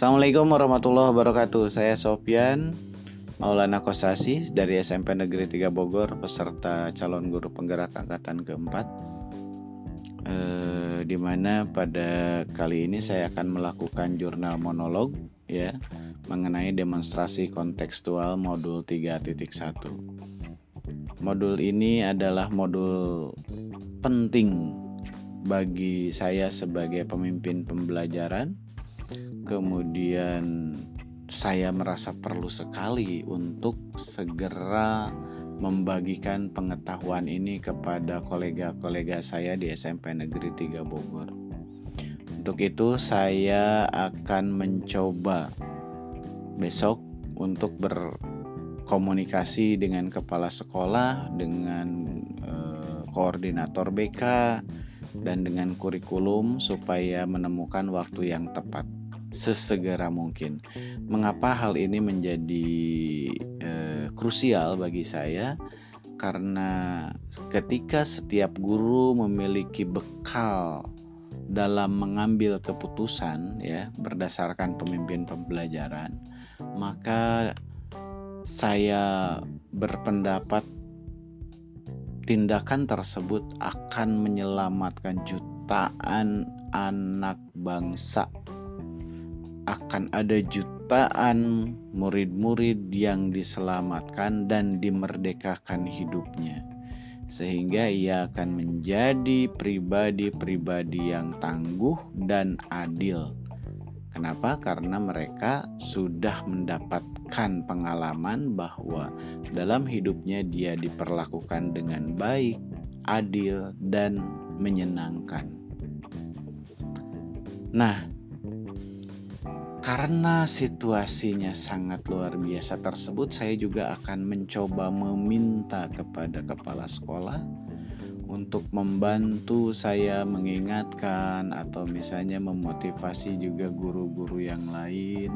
Assalamualaikum warahmatullahi wabarakatuh. Saya Sofian Maulana Kosasi dari SMP Negeri 3 Bogor, peserta calon guru penggerak angkatan keempat. Eh, di mana pada kali ini saya akan melakukan jurnal monolog ya mengenai demonstrasi kontekstual modul 3.1. Modul ini adalah modul penting bagi saya sebagai pemimpin pembelajaran kemudian saya merasa perlu sekali untuk segera membagikan pengetahuan ini kepada kolega-kolega saya di SMP Negeri 3 Bogor. Untuk itu saya akan mencoba besok untuk berkomunikasi dengan kepala sekolah, dengan eh, koordinator BK dan dengan kurikulum supaya menemukan waktu yang tepat sesegera mungkin. Mengapa hal ini menjadi eh, krusial bagi saya? Karena ketika setiap guru memiliki bekal dalam mengambil keputusan ya berdasarkan pemimpin pembelajaran, maka saya berpendapat tindakan tersebut akan menyelamatkan jutaan anak bangsa akan ada jutaan murid-murid yang diselamatkan dan dimerdekakan hidupnya, sehingga ia akan menjadi pribadi-pribadi yang tangguh dan adil. Kenapa? Karena mereka sudah mendapatkan pengalaman bahwa dalam hidupnya dia diperlakukan dengan baik, adil, dan menyenangkan. Nah, karena situasinya sangat luar biasa tersebut, saya juga akan mencoba meminta kepada kepala sekolah untuk membantu saya mengingatkan atau misalnya memotivasi juga guru-guru yang lain,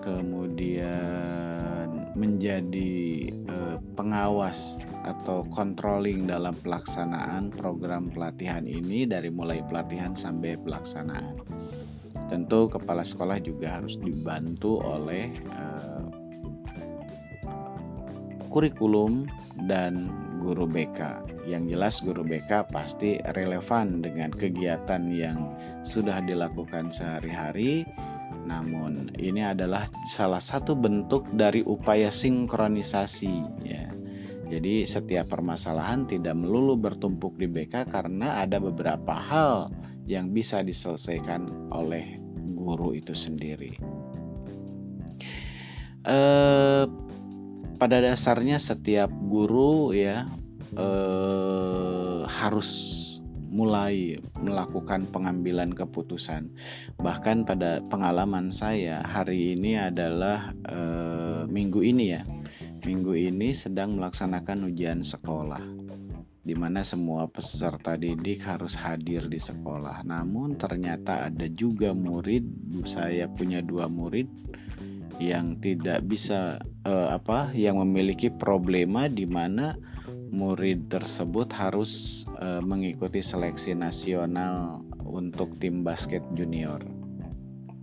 kemudian menjadi eh, pengawas atau controlling dalam pelaksanaan program pelatihan ini dari mulai pelatihan sampai pelaksanaan. Tentu kepala sekolah juga harus dibantu oleh uh, kurikulum dan guru BK. Yang jelas guru BK pasti relevan dengan kegiatan yang sudah dilakukan sehari-hari. Namun ini adalah salah satu bentuk dari upaya sinkronisasi ya. Jadi setiap permasalahan tidak melulu bertumpuk di BK karena ada beberapa hal yang bisa diselesaikan oleh guru itu sendiri. Eh, pada dasarnya setiap guru ya eh, harus mulai melakukan pengambilan keputusan. Bahkan pada pengalaman saya hari ini adalah eh, minggu ini ya, minggu ini sedang melaksanakan ujian sekolah di mana semua peserta didik harus hadir di sekolah. Namun ternyata ada juga murid, saya punya dua murid yang tidak bisa eh, apa, yang memiliki problema di mana murid tersebut harus eh, mengikuti seleksi nasional untuk tim basket junior.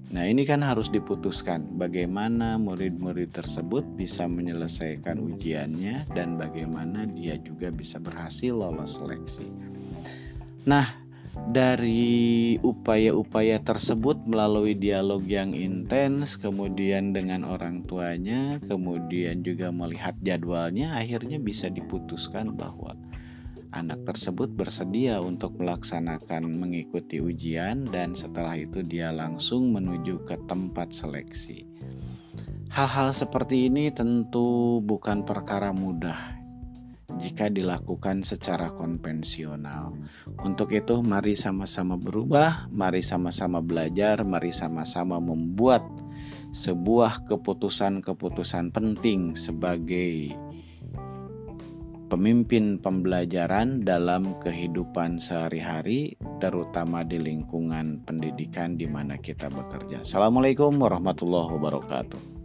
Nah, ini kan harus diputuskan bagaimana murid-murid tersebut bisa menyelesaikan ujiannya dan bagaimana dia juga bisa berhasil lolos seleksi. Nah, dari upaya-upaya tersebut melalui dialog yang intens, kemudian dengan orang tuanya, kemudian juga melihat jadwalnya, akhirnya bisa diputuskan bahwa anak tersebut bersedia untuk melaksanakan mengikuti ujian dan setelah itu dia langsung menuju ke tempat seleksi. Hal-hal seperti ini tentu bukan perkara mudah jika dilakukan secara konvensional. Untuk itu, mari sama-sama berubah, mari sama-sama belajar, mari sama-sama membuat sebuah keputusan-keputusan penting sebagai pemimpin pembelajaran dalam kehidupan sehari-hari, terutama di lingkungan pendidikan di mana kita bekerja. Assalamualaikum warahmatullahi wabarakatuh.